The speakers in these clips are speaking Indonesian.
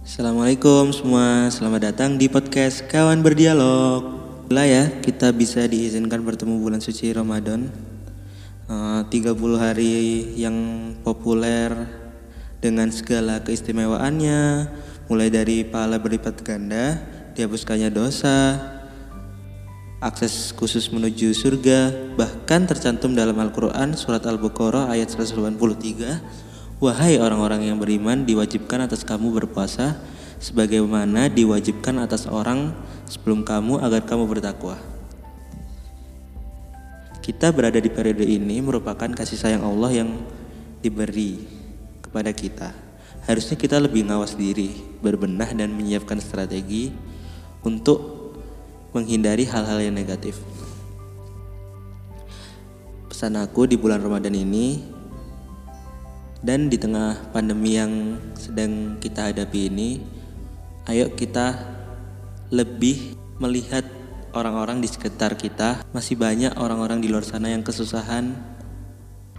Assalamualaikum semua, selamat datang di podcast Kawan Berdialog. Lah ya, kita bisa diizinkan bertemu bulan suci Ramadan. Eh, 30 hari yang populer dengan segala keistimewaannya, mulai dari pahala berlipat ganda, dihapuskannya dosa, akses khusus menuju surga, bahkan tercantum dalam Al-Quran surat Al-Baqarah ayat 183, Wahai orang-orang yang beriman, diwajibkan atas kamu berpuasa, sebagaimana diwajibkan atas orang sebelum kamu agar kamu bertakwa. Kita berada di periode ini merupakan kasih sayang Allah yang diberi kepada kita. Harusnya kita lebih ngawas diri, berbenah dan menyiapkan strategi untuk menghindari hal-hal yang negatif. Pesan aku di bulan Ramadan ini dan di tengah pandemi yang sedang kita hadapi ini, ayo kita lebih melihat orang-orang di sekitar kita. Masih banyak orang-orang di luar sana yang kesusahan.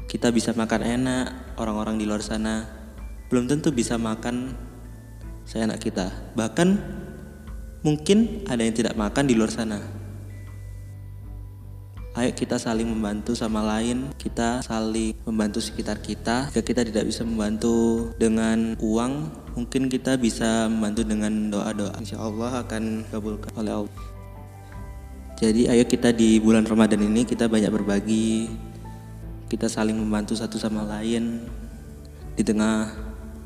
Kita bisa makan enak, orang-orang di luar sana belum tentu bisa makan seenak kita. Bahkan mungkin ada yang tidak makan di luar sana. Ayo kita saling membantu sama lain, kita saling membantu sekitar kita. Jika kita tidak bisa membantu dengan uang, mungkin kita bisa membantu dengan doa-doa. Insya Allah akan kabulkan oleh Allah. Jadi ayo kita di bulan Ramadan ini kita banyak berbagi, kita saling membantu satu sama lain. Di tengah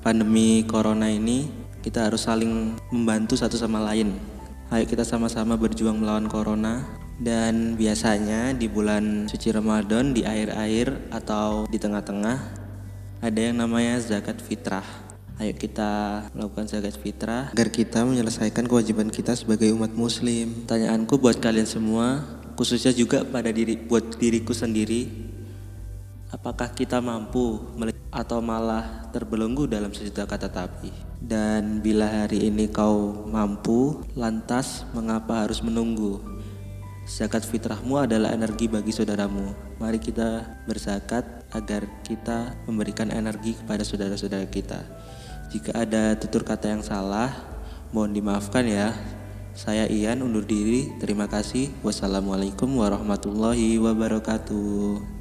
pandemi corona ini, kita harus saling membantu satu sama lain. Ayo kita sama-sama berjuang melawan corona dan biasanya di bulan suci Ramadan di air-air atau di tengah-tengah ada yang namanya zakat fitrah. Ayo kita melakukan zakat fitrah agar kita menyelesaikan kewajiban kita sebagai umat muslim. Tanyaanku buat kalian semua, khususnya juga pada diri buat diriku sendiri, apakah kita mampu atau malah terbelenggu dalam sejuta kata tapi? Dan bila hari ini kau mampu, lantas mengapa harus menunggu? Zakat fitrahmu adalah energi bagi saudaramu. Mari kita berzakat agar kita memberikan energi kepada saudara-saudara kita. Jika ada tutur kata yang salah, mohon dimaafkan ya. Saya Ian undur diri. Terima kasih. Wassalamualaikum warahmatullahi wabarakatuh.